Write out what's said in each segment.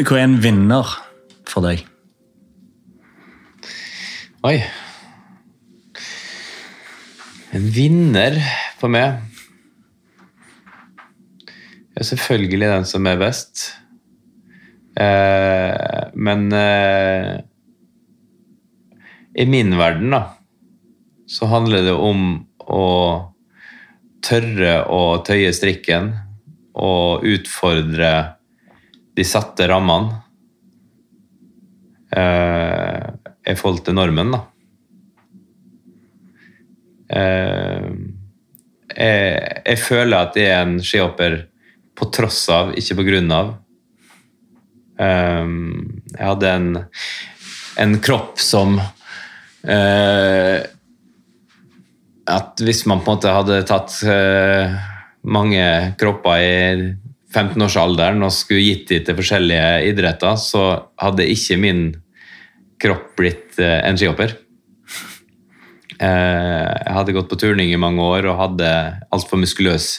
hva er en vinner for deg? Oi. En vinner for meg er selvfølgelig den som er best. Eh, men eh, i min verden, da, så handler det om å tørre å tøye strikken og utfordre de satte rammene eh, i forhold til normen, da. Eh, jeg, jeg føler at jeg er en skihopper på tross av, ikke på grunn av. Um, jeg hadde en, en kropp som uh, At hvis man på en måte hadde tatt uh, mange kropper i 15-årsalderen og skulle gitt dem til forskjellige idretter, så hadde ikke min kropp blitt uh, en skihopper. jeg hadde gått på turning i mange år og hadde altfor muskuløs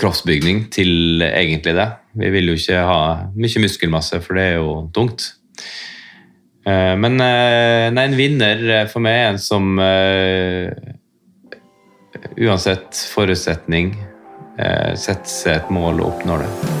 kroppsbygning til egentlig det. Vi vil jo ikke ha mye muskelmasse, for det er jo tungt. Eh, men eh, nei, en vinner for meg er en som uansett forutsetning uh, setter seg et mål og oppnår det.